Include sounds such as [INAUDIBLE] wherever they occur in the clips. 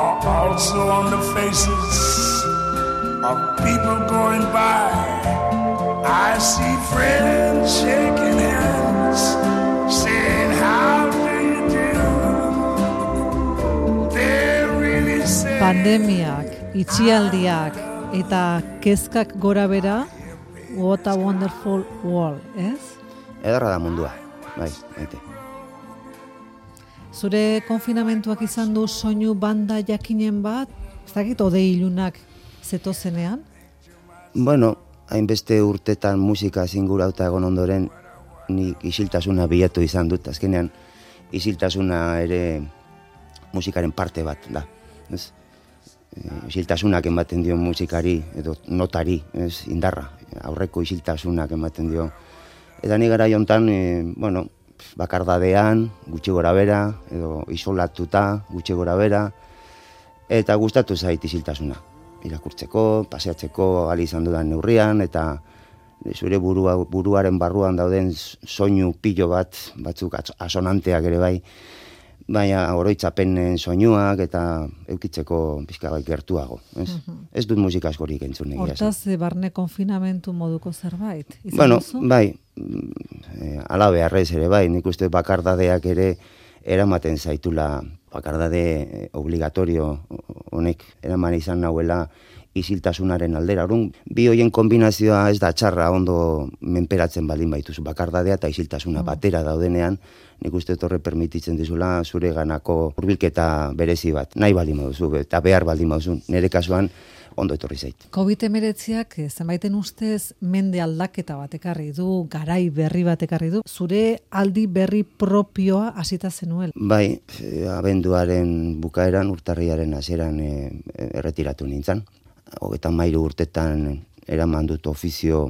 are also on the faces of people going by. I see friends shaking hands, saying, How do you do? They're really saying, Pandemiak, itxialdiak eta kezkak gora bera, what a wonderful world, ez? Ederra da mundua, bai, maite. Zure konfinamentuak izan du soinu banda jakinen bat, ez dakit ode ilunak zetozenean? Bueno, hainbeste urtetan musika zingurauta egon ondoren, nik isiltasuna bilatu izan dut, azkenean isiltasuna ere musikaren parte bat da, ez? E, isiltasunak ematen dio musikari edo notari, ez, indarra, aurreko isiltasunak ematen dio. Eta ni gara jontan, e, bueno, bakardadean, gutxi gora bera, edo isolatuta, gutxi gora bera, eta gustatu zait isiltasuna. Irakurtzeko, paseatzeko, ali izan dudan neurrian, eta zure burua, buruaren barruan dauden soinu pilo bat, batzuk atz- asonanteak ere bai, baina oroitzapenen soinuak eta eukitzeko pixka bat gertuago. Ez, ez dut musika askorik entzun egia. Hortaz, eh, barne konfinamentu moduko zerbait? Izan Bueno, duzu? bai, mm, eh, ala beharrez ere bai, nik uste bakardadeak ere eramaten zaitula bakardade eh, obligatorio honek eraman izan nahuela isiltasunaren aldera. Orduan, bi hoien kombinazioa ez da txarra ondo menperatzen baldin baituzu bakardadea eta isiltasuna batera daudenean, nik uste dut horre permititzen dizula zure ganako hurbilketa berezi bat, nahi baldin baduzu eta behar baldin baduzu. Nire kasuan ondo etorri zait. COVID-19ak eh, zenbaiten ustez mende aldaketa bat ekarri du, garai berri bat ekarri du, zure aldi berri propioa hasita zenuel. Bai, e, abenduaren bukaeran, urtarriaren hasieran e, erretiratu nintzen. Hogetan mairu urtetan eraman dut ofizio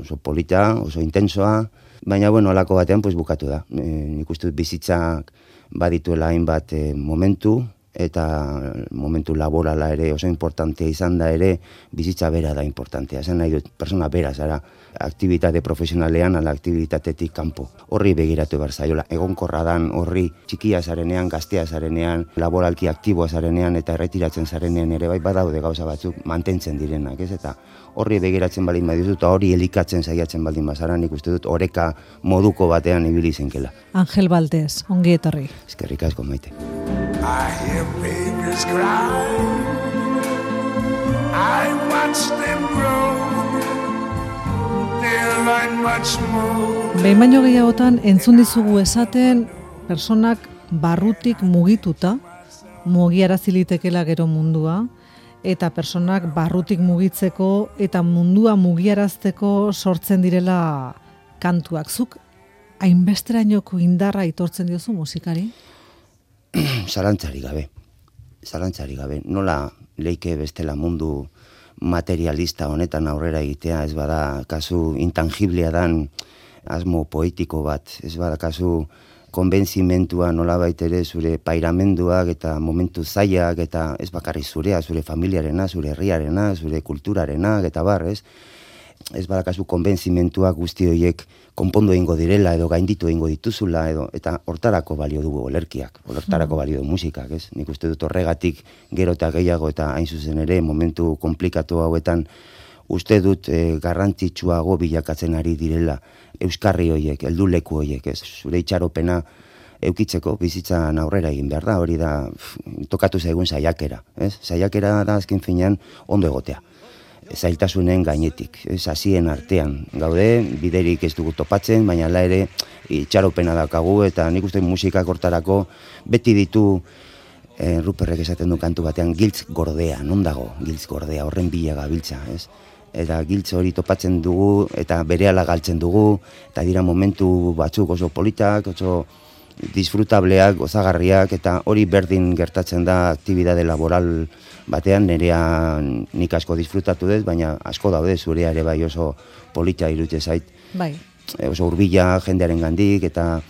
oso polita, oso intensoa, baina bueno, alako batean pues, bukatu da. E, nik uste dut bizitzak badituela hainbat e, momentu, eta momentu laborala ere oso importantea izan da ere bizitza bera da importantea. Esan nahi dut, persona bera zara, aktibitate profesionalean ala aktibitatetik kanpo. Horri begiratu behar zaiola. Egonkorra dan horri txikia zarenean, gaztea zarenean, laboralki aktiboa zarenean eta erretiratzen zarenean ere bai badaude gauza batzuk mantentzen direnak, ez? Eta horri begiratzen baldin badizu eta hori elikatzen saiatzen baldin bazara, nik uste dut oreka moduko batean ibili zenkela. Angel Valdez, ongi etorri. Eskerrik asko maite. I hear babies cry. I watch them grow. Behin baino gehiagotan entzun dizugu esaten personak barrutik mugituta, mugiarazi litekela gero mundua, eta personak barrutik mugitzeko eta mundua mugiarazteko sortzen direla kantuak. Zuk hainbesterainoko indarra aitortzen diozu musikari? [CLEARS THROAT] Zalantzari gabe. Zalantzari gabe. Nola leike bestela mundu materialista honetan aurrera egitea, ez bada kasu intangiblea dan asmo poetiko bat, ez bada kasu konbentzimentua nolabait ere zure pairamenduak eta momentu zaiak eta ez bakarri zurea, zure familiarena, zure herriarena, zure kulturarena eta bar, ez? Ez badakazu konbentzimentuak guzti horiek konpondu egingo direla edo gainditu egingo dituzula edo eta hortarako balio dugu olerkiak, hortarako balio du musikak, ez? Nik uste dut horregatik gero eta gehiago eta hain zuzen ere momentu komplikatu hauetan uste dut e, garrantzitsuago bilakatzen ari direla euskarri hoiek, helduleku hoiek, ez? Zure itxaropena eukitzeko bizitzan aurrera egin behar da, hori da tokatu zaigun saiakera, ez? Saiakera da azken finean ondo egotea zailtasunen gainetik, ez hasien artean gaude, biderik ez dugu topatzen, baina la ere itxaropena daukagu eta nik uste musika kortarako beti ditu e, Ruperrek esaten du kantu batean giltz gordea, non dago giltz gordea, horren bila gabiltza, ez? Eta giltz hori topatzen dugu eta berehala galtzen dugu eta dira momentu batzuk oso politak, oso disfrutableak, gozagarriak eta hori berdin gertatzen da aktibidade laboral batean nerea nik asko disfrutatu dut, baina asko daude zurea ere bai oso polita irutze zait. Bai. E, oso urbila jendearen gandik eta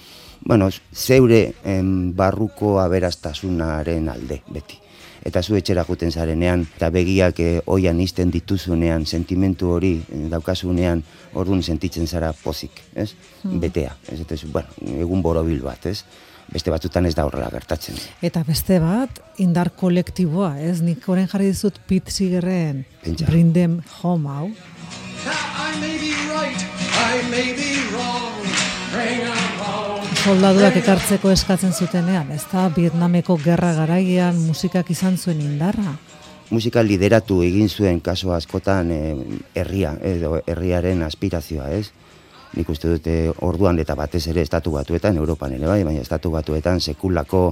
bueno, zeure em, barruko aberastasunaren alde beti. Eta zu etxera juten zarenean, eta begiak eh, oian izten dituzunean, sentimentu hori eh, daukasunean, orduan sentitzen zara pozik, ez? Hmm. Betea, ez? Eta, bueno, egun borobil bat, ez? Beste batzutan ez da horrela gertatzen. Eta beste bat, indar kolektiboa, ez? Nik oren jarri dizut Pete Seegerren Bring Them Home hau. I may be right, I may be wrong, bring them soldaduak ekartzeko eskatzen zutenean, ez da Vietnameko gerra garaian musikak izan zuen indarra? Musika lideratu egin zuen kaso askotan eh, herria, edo herriaren aspirazioa, ez? Nik uste dute orduan eta batez ere estatu batuetan, Europan ere bai, baina estatu batuetan sekulako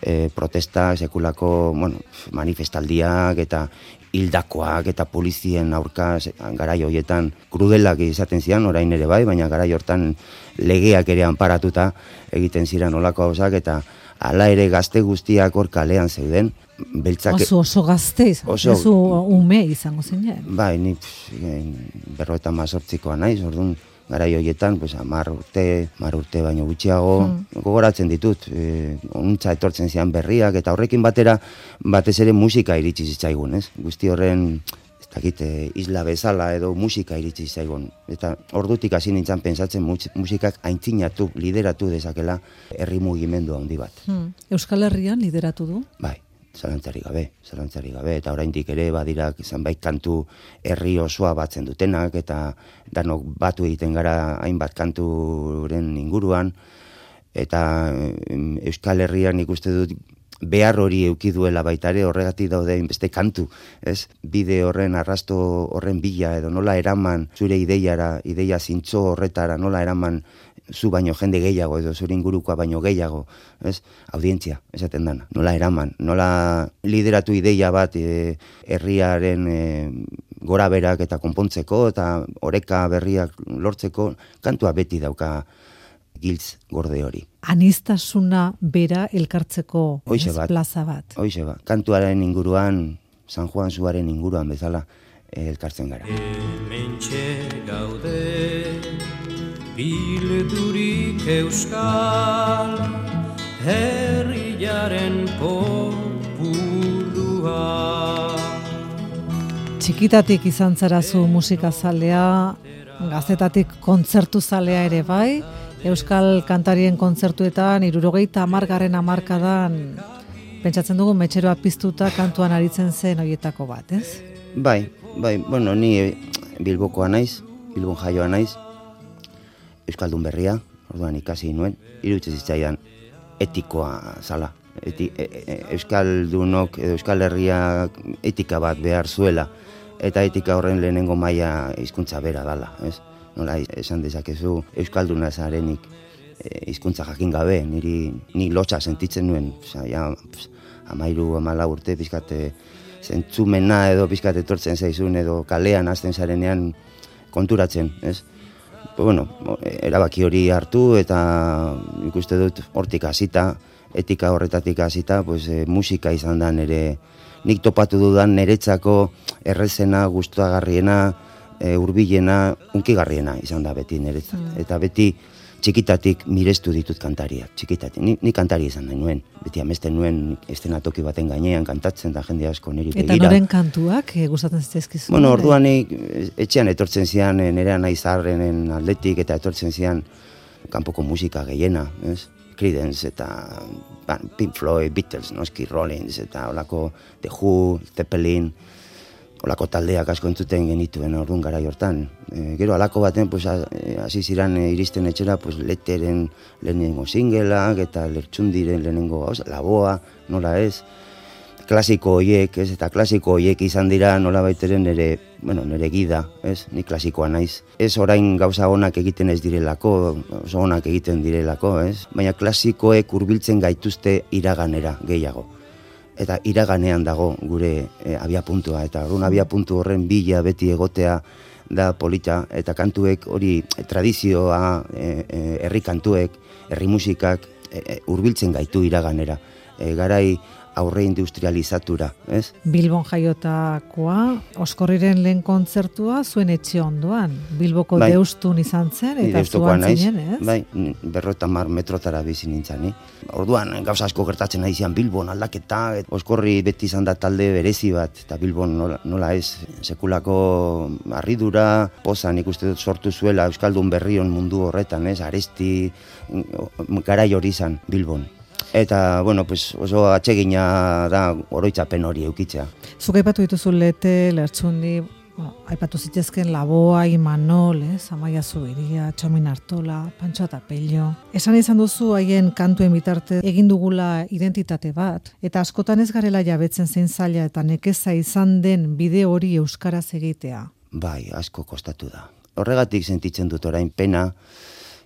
e, protesta, sekulako bueno, manifestaldiak eta hildakoak eta polizien aurka garai hoietan krudelak izaten zian, orain ere bai, baina garai hortan legeak ere anparatuta egiten ziren olako hausak eta hala ere gazte guztiak hor kalean zeuden. Beltzak, oso oso gazte izan, oso, ume izango zen. Bai, ni berroetan mazortzikoa naiz, orduan garai hoietan, pues, amar urte, mar urte baino gutxiago, hmm. gogoratzen ditut, e, ontsa etortzen zian berriak, eta horrekin batera, batez ere musika iritsi zitzaigun, ez? Guzti horren, ez dakit, e, isla bezala edo musika iritsi zitzaigun. Eta ordutik hasi nintzen pensatzen musikak aintzinatu, lideratu dezakela herri mugimendu handi bat. Hmm. Euskal Herrian lideratu du? Bai zalantzari gabe, zalantzari gabe, eta oraindik ere badirak zenbait kantu herri osoa batzen dutenak, eta danok batu egiten gara hainbat kanturen inguruan, eta Euskal Herrian ikuste dut behar hori euki duela baita ere horregatik daude beste kantu, ez? Bide horren arrasto horren bila edo nola eraman zure ideiara, ideia zintzo horretara, nola eraman zu baino jende gehiago edo zure ingurukoa baino gehiago, ez? Audientzia, esaten dana. Nola eraman, nola lideratu ideia bat e, herriaren e, gora berak eta konpontzeko eta oreka berriak lortzeko kantua beti dauka giltz gorde hori. Anistasuna bera elkartzeko bat, plaza bat. Hoize bat. Kantuaren inguruan, San Juan zuaren inguruan bezala elkartzen gara. Hementxe gaude bildurik euskal herriaren populua. Txikitatik izan zarazu musikazalea, gazetatik kontzertu zalea ere bai, euskal kantarien kontzertuetan, irurogeita amargarren amarkadan, pentsatzen dugu metxeroa piztuta kantuan aritzen zen horietako bat, ez? Bai, bai, bueno, ni bilbokoa naiz, bilbon jaioa naiz, Euskaldun berria, orduan ikasi nuen, irutze zitzaidan etikoa zala. Eti, e, e, Euskaldunok edo Euskal Herria etika bat behar zuela, eta etika horren lehenengo maila hizkuntza bera dala, ez? Nola esan dezakezu Euskalduna zarenik e, hizkuntza jakin gabe, niri ni lotxa sentitzen nuen, oza, ja, amairu, amala urte, pizkate, zentzumena edo pizkate etortzen zaizun edo kalean hasten zarenean konturatzen, ez? Pues bueno, erabaki hori hartu eta ikuste dut hortik hasita, etika horretatik hasita, pues, e, musika izan da nere nik topatu dudan niretzako errezena, gustuagarriena, e, urbilena, unkigarriena izan da beti niretzat. Mm. Eta beti txikitatik mirestu ditut kantariak, txikitatik. Ni, ni kantari izan da nuen, beti amesten nuen estenatoki baten gainean kantatzen da jende asko niri begira. Eta noren kantuak e, gustatzen zitzaizkizu? Bueno, orduan e, etxean etortzen zian nerea nahi zarrenen atletik eta etortzen zian kanpoko musika gehiena, ez? Creedence eta Pink Floyd, Beatles, Noski Rollins eta holako The Who, Zeppelin, olako taldeak asko entzuten genituen orduan gara hortan. E, gero alako baten, pues, e, hasi ziran e, iristen etxera, pues, leteren lehenengo singelak eta lertxundiren lehenengo gauz, laboa, nola ez, klasiko hoiek, ez, eta klasiko hoiek izan dira nola baiteren nere, bueno, nere gida, ez, ni klasikoa naiz. Ez orain gauza onak egiten ez direlako, oso onak egiten direlako, ez, baina klasikoek hurbiltzen gaituzte iraganera gehiago eta iraganean dago gure e, abiapuntua. Eta orduan abiapuntu horren bila beti egotea da polita. Eta kantuek hori tradizioa e, herri kantuek herri musikak hurbiltzen gaitu iraganera e, garai aurre industrializatura, ez? Bilbon jaiotakoa, oskorriren lehen kontzertua zuen etxe ondoan. Bilboko bai. deustun izan zen, eta zuan zinen, ez? Bai, berrota mar metrotara bizi nintzen, ni. Orduan, gauza asko gertatzen nahi zian Bilbon aldaketa, oskorri beti izan da talde berezi bat, eta Bilbon nola, nola ez, sekulako arridura, pozan ikuste dut sortu zuela Euskaldun berrion mundu horretan, ez? Aresti, garai hori izan Bilbon. Eta, bueno, pues oso atsegina da oroitzapen hori eukitzea. Zuk aipatu dituzu lete, lertzundi, bueno, aipatu zitezken laboa, imanol, ez, amaia zubiria, txomin artola, pantxo eta pello. Esan izan duzu haien kantuen bitarte egin dugula identitate bat, eta askotan ez garela jabetzen zein zaila eta nekeza izan den bide hori euskaraz egitea. Bai, asko kostatu da. Horregatik sentitzen dut orain pena,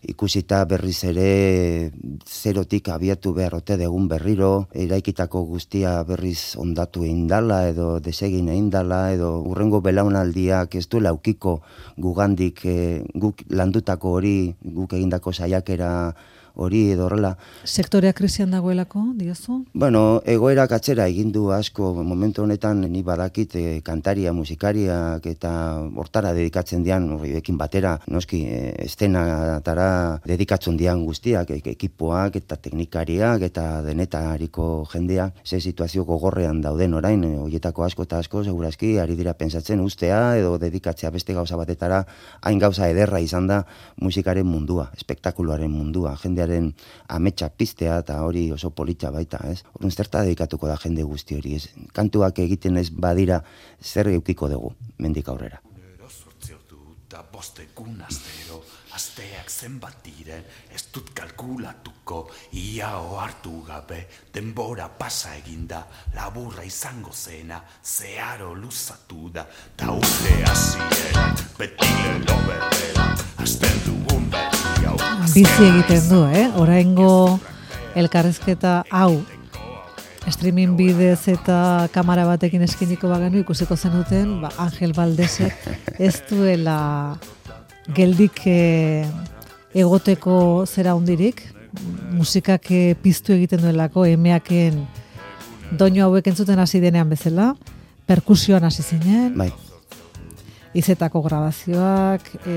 ikusita berriz ere zerotik abiatu behar ote degun berriro, eraikitako guztia berriz ondatu eindala edo desegin eindala edo urrengo belaunaldiak ez du laukiko gugandik e, guk landutako hori guk egindako saiakera hori edo horrela. Sektorea krisian dagoelako, diozu? Bueno, egoera katzera egin du asko momentu honetan ni badakit e, kantaria, musikariak eta hortara dedikatzen dian horiekin batera, noski e, estenatara dedikatzen dian guztiak, e, ekipoak eta teknikariak eta denetariko jendea, ze situazio gogorrean dauden orain, e, hoietako asko eta asko, segurazki, ari dira pensatzen ustea edo dedikatzea beste gauza batetara, hain gauza ederra izan da musikaren mundua, espektakuluaren mundua, jende jendearen ametsa piztea eta hori oso polita baita, ez? Horren zerta dedikatuko da jende guzti hori, ez? Kantuak egiten ez badira zer eukiko dugu, mendik aurrera. Asteak zenbat diren, ez dut kalkulatuko, ia hartu gabe, denbora pasa eginda, laburra izango zena, zeharo luzatu da, ta urte hasieran, beti lelo berbera, dugun bizi egiten du, eh? Oraingo elkarrezketa hau streaming bidez eta kamera batekin eskiniko bagenu ikusiko zenuten, ba, Angel Valdesek ez duela geldik e, egoteko zera hundirik, musikak e, piztu egiten duelako, emeaken doinu hauek entzuten hasi denean bezala, perkusioan hasi zinen, bai izetako grabazioak, e,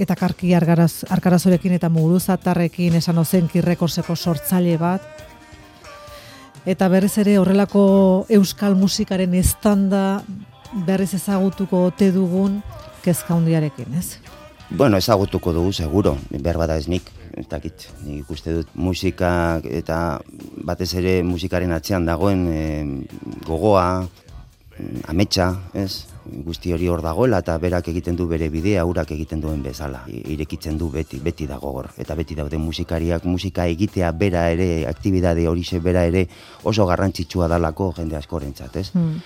eta karki argaraz, arkarazorekin eta muguruzatarrekin esan ozen kirrekorseko sortzaile bat. Eta berriz ere horrelako euskal musikaren estanda berriz ezagutuko ote dugun kezka hundiarekin, ez? Bueno, ezagutuko dugu, seguro, behar bada ez nik, ez dakit, nik ikuste dut musika eta batez ere musikaren atzean dagoen e, gogoa, ametsa, ez? Guzti hori hor dagoela eta berak egiten du bere bidea, urak egiten duen bezala. Irekitzen du beti, beti dago hor. Eta beti daude musikariak, musika egitea bera ere, aktibidade hori bera ere oso garrantzitsua dalako jende askorentzat, ez? Hmm.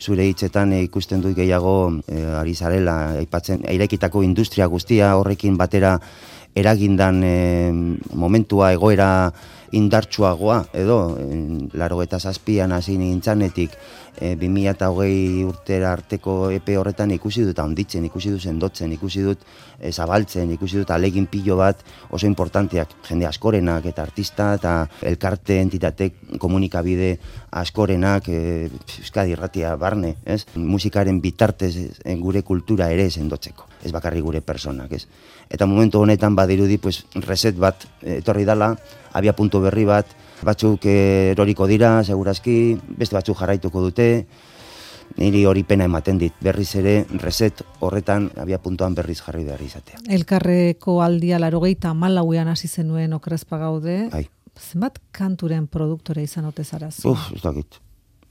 Zure hitzetan e, ikusten dut gehiago e, ari zarela, aipatzen, irekitako industria guztia horrekin batera eragindan e, momentua egoera indartsuagoa edo laro eta zazpian hasi nintzanetik e, 2008 urtera arteko epe horretan ikusi dut onditzen, ikusi dut sendotzen, ikusi dut e, zabaltzen, ikusi dut alegin pilo bat oso importanteak jende askorenak eta artista eta elkarte entitatek komunikabide askorenak e, Euskadi irratia barne, ez? Musikaren bitartez e, gure kultura ere sendotzeko, ez bakarri gure personak, ez? Eta momentu honetan badirudi pues reset bat etorri dala, abia puntu berri bat, batzuk eroriko dira, segurazki, beste batzuk jarraituko dute, niri hori pena ematen dit, berriz ere, reset horretan, abia puntuan berriz jarri behar izatea. Elkarreko aldia laro gehieta malauean hasi zenuen okrezpa gaude, Ai. zenbat kanturen produktore izan ote zara Uf, ez dakit,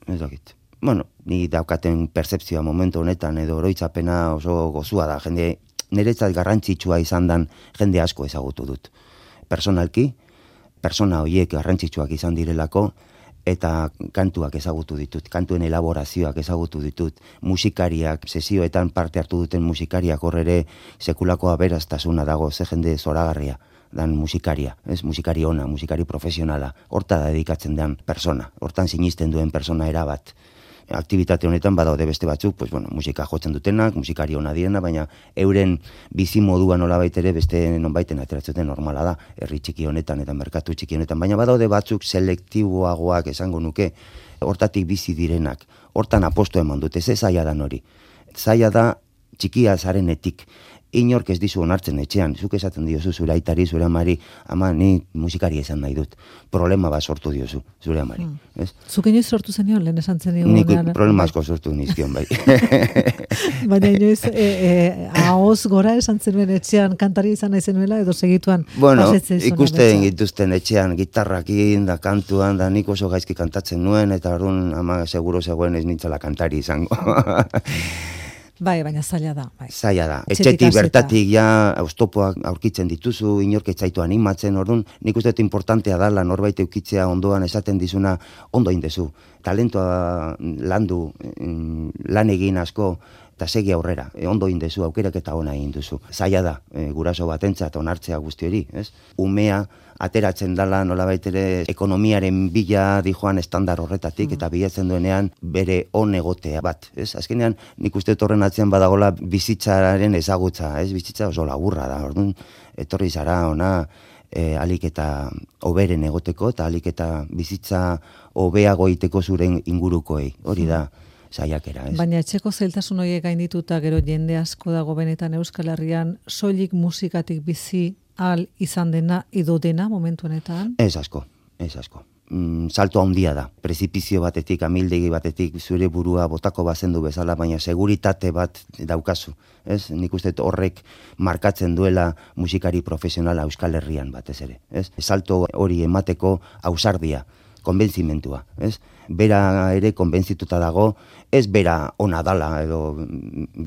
ez dakit. Bueno, ni daukaten percepzioa momentu honetan edo oroitzapena oso gozua da, jende niretzat garrantzitsua izan dan jende asko ezagutu dut. Personalki, persona horiek garrantzitsuak izan direlako, eta kantuak ezagutu ditut, kantuen elaborazioak ezagutu ditut, musikariak, sesioetan parte hartu duten musikariak horre sekulako aberaztasuna dago, ze jende zoragarria dan musikaria, ez? Musikari ona, musikari profesionala, horta da dedikatzen den persona, hortan sinisten duen persona erabat aktivitate honetan badaude beste batzuk, pues bueno, musika jotzen dutenak, musikari ona diena, baina euren bizi modua nola ere beste nonbaiten ateratzen normala da, herri txiki honetan eta merkatu txiki honetan, baina badaude batzuk selektiboagoak esango nuke, hortatik bizi direnak, hortan aposto eman dute, ze zaila da nori. Zaila da txikia zarenetik, inork ez dizu onartzen etxean, zuk esaten diozu zure aitari, zure amari, ama ni musikari esan nahi dut. Problema bat sortu diozu, zure amari. Mm. Ez? Zuk inoiz sortu zenio, lehen esan zenio. Nik problema asko sortu nizkion bai. [LAUGHS] Baina inoiz, e, e, ahoz gora esan zenuen etxean kantari izan nahi zenuela, edo segituan Bueno, ikusten gituzten etxean gitarrakin, da kantuan, da nik oso gaizki kantatzen nuen, eta orduan ama seguro zegoen ez nintzala kantari izango. [LAUGHS] Bai, baina zaila da. Bai. Zaila da. Etxetik bertatik ja austopoak aurkitzen dituzu, inork etzaitu animatzen, orduan nik uste dut importantea dala norbait eukitzea ondoan esaten dizuna ondo indezu. Talentoa landu, mm, lan egin asko, eta segi aurrera, e, ondo indezu, aukerak eta ona egin duzu. Zaila da, e, guraso batentzat onartzea guzti hori, ez? Umea, ateratzen dala nola baitere ekonomiaren bila dijoan estandar horretatik mm. eta bilatzen duenean bere on egotea bat, ez? Azkenean nik uste torren atzean badagola bizitzaren ezagutza, ez? Bizitza oso laburra da, orduan etorri zara ona e, alik eta oberen egoteko eta alik eta bizitza obeago iteko zuren ingurukoei, hori da. Mm saiakera, ez? Baina etxeko zeltasun horiek gaindituta gero jende asko dago benetan Euskal Herrian soilik musikatik bizi al izan dena edo dena momentu honetan? Ez asko, ez asko. Mm, salto handia da. Prezipizio batetik, amildegi batetik, zure burua botako bazendu bezala, baina seguritate bat daukazu. Ez? Nik uste horrek markatzen duela musikari profesionala Euskal Herrian batez ere. Ez? Salto hori emateko ausardia konbentzimentua, ez? Bera ere konbentzituta dago, ez bera ona dala edo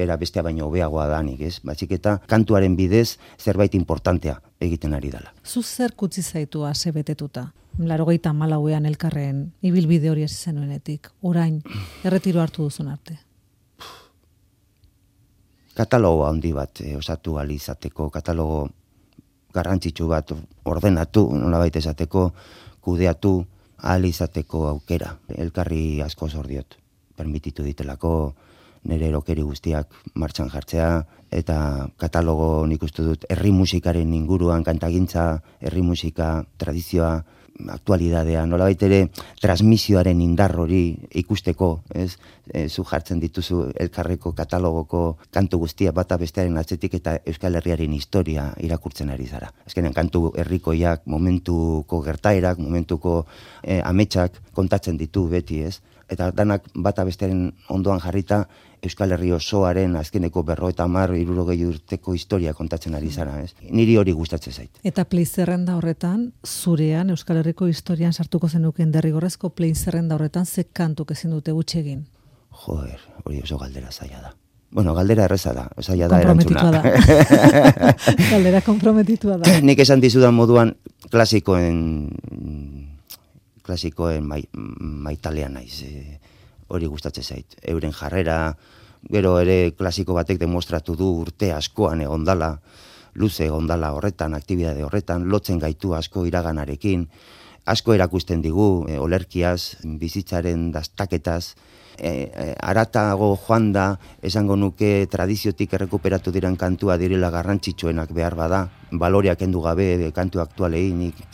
bera bestea baino hobeagoa danik, ez? Batzik eta kantuaren bidez zerbait importantea egiten ari dala. Zu zer kutzi zaitu ase betetuta? Larogeita malauean elkarren ibilbide hori hasi zenuenetik, orain [CLEARS THROAT] erretiro hartu duzun arte. Katalogo handi bat eh, osatu alizateko, katalogo garrantzitsu bat ordenatu, nolabait esateko, kudeatu, ahal izateko aukera. Elkarri asko zordiot, permititu ditelako nire erokeri guztiak martxan jartzea, eta katalogo nik uste dut herri musikaren inguruan kantagintza, herri musika, tradizioa, aktualidadea, nola baitere transmisioaren indar hori ikusteko, ez, e, zu jartzen dituzu elkarreko katalogoko kantu guztia bata bestearen atzetik eta Euskal Herriaren historia irakurtzen ari zara. Ezkenean kantu herrikoiak, momentuko gertaerak, momentuko e, ametsak kontatzen ditu beti, ez? Eta danak bata bestearen ondoan jarrita, Euskal Herri osoaren azkeneko berro eta mar irurogei urteko historia kontatzen ari zara, ez? Niri hori gustatzen zait. Eta play zerrenda horretan, zurean Euskal Herriko historian sartuko zenuken derrigorrezko play zerrenda horretan ze kantuk ezin dute gutxegin? Joder, hori oso galdera zaila da. Bueno, galdera erreza da, zaila da erantzuna. Da. [LAUGHS] galdera komprometitua da. Nik esan dizudan moduan klasikoen klasikoen mai, maitalean naiz. E, hori gustatzen zait. Euren jarrera, gero ere klasiko batek demostratu du urte askoan egondala, luze egondala horretan, aktibidade horretan, lotzen gaitu asko iraganarekin, asko erakusten digu, e, olerkiaz, bizitzaren dastaketaz, e, e, aratago joan da, esango nuke tradiziotik errekuperatu diren kantua direla garrantzitsuenak behar bada, baloreak endu gabe kantu aktualei, nik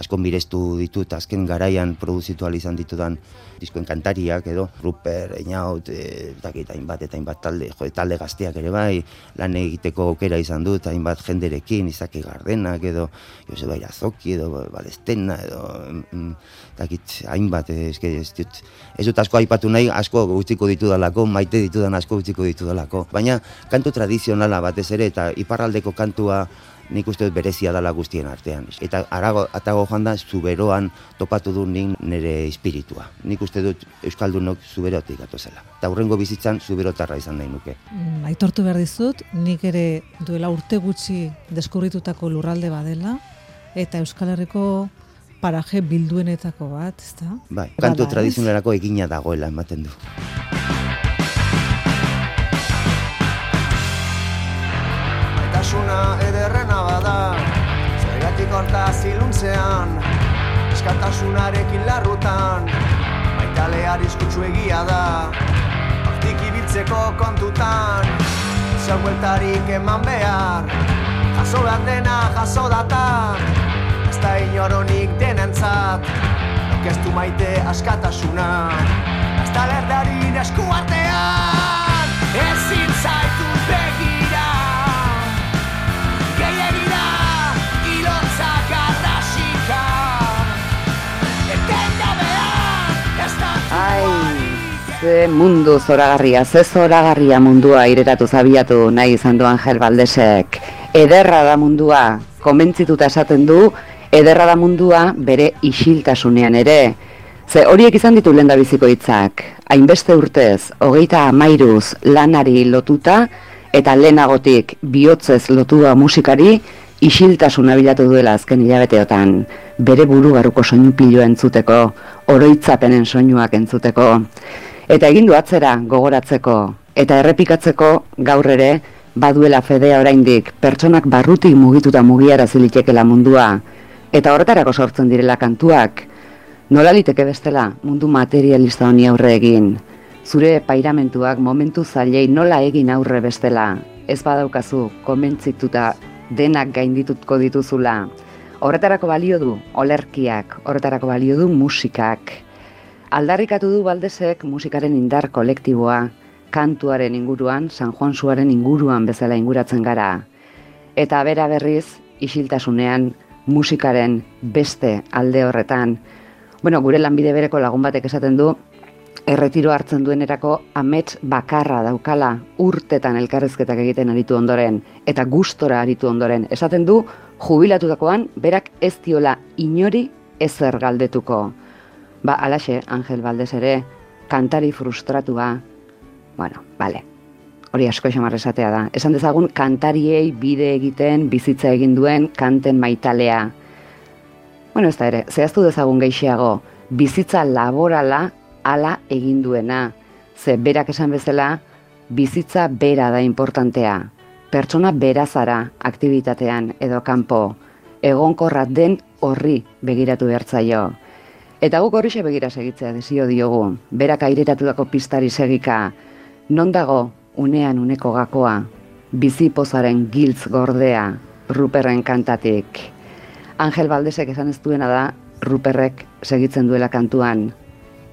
asko mirestu ditut azken garaian produzitu izan ditudan diskoen kantariak edo Ruper, Einaut, e, dakit, hainbat eta hainbat talde, jo, talde gazteak ere bai, lan egiteko aukera izan dut, hainbat jenderekin, izaki gardenak edo Joseba Irazoki edo Balestena edo mm, dakit, hainbat, ez, ez, dut, ez dut asko aipatu nahi, asko guztiko ditu dalako, maite ditu dan asko guztiko ditu dalako, baina kantu tradizionala batez ere eta iparraldeko kantua nik uste dut berezia dala guztien artean. Eta arago, atago joan da, zuberoan topatu du nik nire espiritua. Nik uste dut Euskaldunok zuberotik zela. Eta hurrengo bizitzan zuberotarra izan nahi nuke. Mm, aitortu behar dizut, nik ere duela urte gutxi deskurritutako lurralde badela, eta Euskal Herriko paraje bilduenetako bat, ezta? Bai, kantu tradizionalerako egina dagoela ematen du. Maitasuna ederrena bada. Zergatik horta ziluntzean Eskatasunarekin larrutan Maitale arriskutsu egia da Hortik ibiltzeko kontutan. Zeu eman behar Jaso behar dena jaso datan. Da inoronik denentzat Nokeztu maite askatasuna Azta lerdarin esku ze mundu zoragarria, ze zoragarria mundua ireratu zabiatu nahi izan du Angel Baldesek. Ederra da mundua, konbentzituta esaten du, ederra da mundua bere isiltasunean ere. Ze horiek izan ditu lenda biziko hitzak, hainbeste urtez, hogeita amairuz lanari lotuta, eta lehenagotik bihotzez lotua musikari, isiltasuna bilatu duela azken hilabeteotan, bere buru barruko soinu piloa entzuteko, oroitzapenen soinuak entzuteko, eta egin du atzera gogoratzeko, eta errepikatzeko gaur ere, baduela fedea oraindik pertsonak barrutik mugituta mugiara zilitekela mundua, Eta horretarako sortzen direla kantuak, nola liteke bestela mundu materialista honi aurre egin. Zure pairamentuak momentu zailei nola egin aurre bestela, ez badaukazu konbentzituta denak gainditutko dituzula. Horretarako balio du olerkiak, horretarako balio du musikak. Aldarrikatu du baldesek musikaren indar kolektiboa, kantuaren inguruan, San Juan Suaren inguruan bezala inguratzen gara. Eta bera berriz, isiltasunean, musikaren beste alde horretan. Bueno, gure lanbide bereko lagun batek esaten du, erretiro hartzen duenerako amets bakarra daukala urtetan elkarrezketak egiten aritu ondoren, eta gustora aritu ondoren. Esaten du, jubilatutakoan, berak ez diola inori ezer galdetuko. Ba, alaxe, Angel Valdez ere, kantari frustratua, bueno, bale, hori asko esamar esatea da. Esan dezagun kantariei bide egiten bizitza egin duen kanten maitalea. Bueno, ez da ere, zehaztu dezagun geixiago, bizitza laborala ala egin duena. Ze berak esan bezala, bizitza bera da importantea. Pertsona bera zara aktivitatean edo kanpo. Egonkorra den horri begiratu behartzaio. Eta guk horri begira segitzea desio diogu. Berak airetatutako pistari segika. Non dago unean uneko gakoa, bizi giltz gordea, Ruperren kantatik. Angel Baldesek esan ez duena da, Ruperrek segitzen duela kantuan,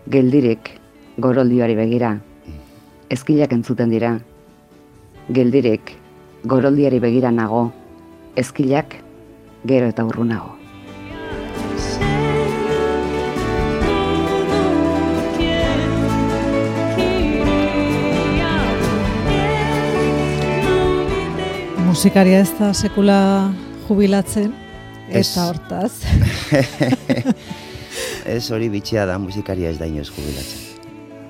geldirik goroldioari begira. Ezkilak entzuten dira. Geldirik goroldiari begira nago. Ezkilak gero eta urrunago. Musikaria ez da sekula jubilatzen, eta hortaz. [LAUGHS] ez hori bitxia da, musikaria ez da inoz jubilatzen.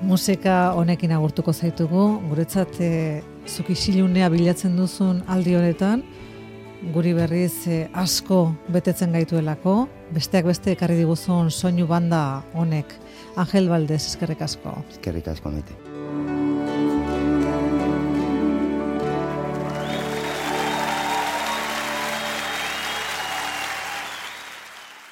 Musika honekin agurtuko zaitugu, guretzat e, zuk isilunea bilatzen duzun aldi honetan, guri berriz e, asko betetzen gaituelako, besteak beste ekarri diguzun soinu banda honek. Angel Valdez, eskerrik asko. Eskerrik asko, mete.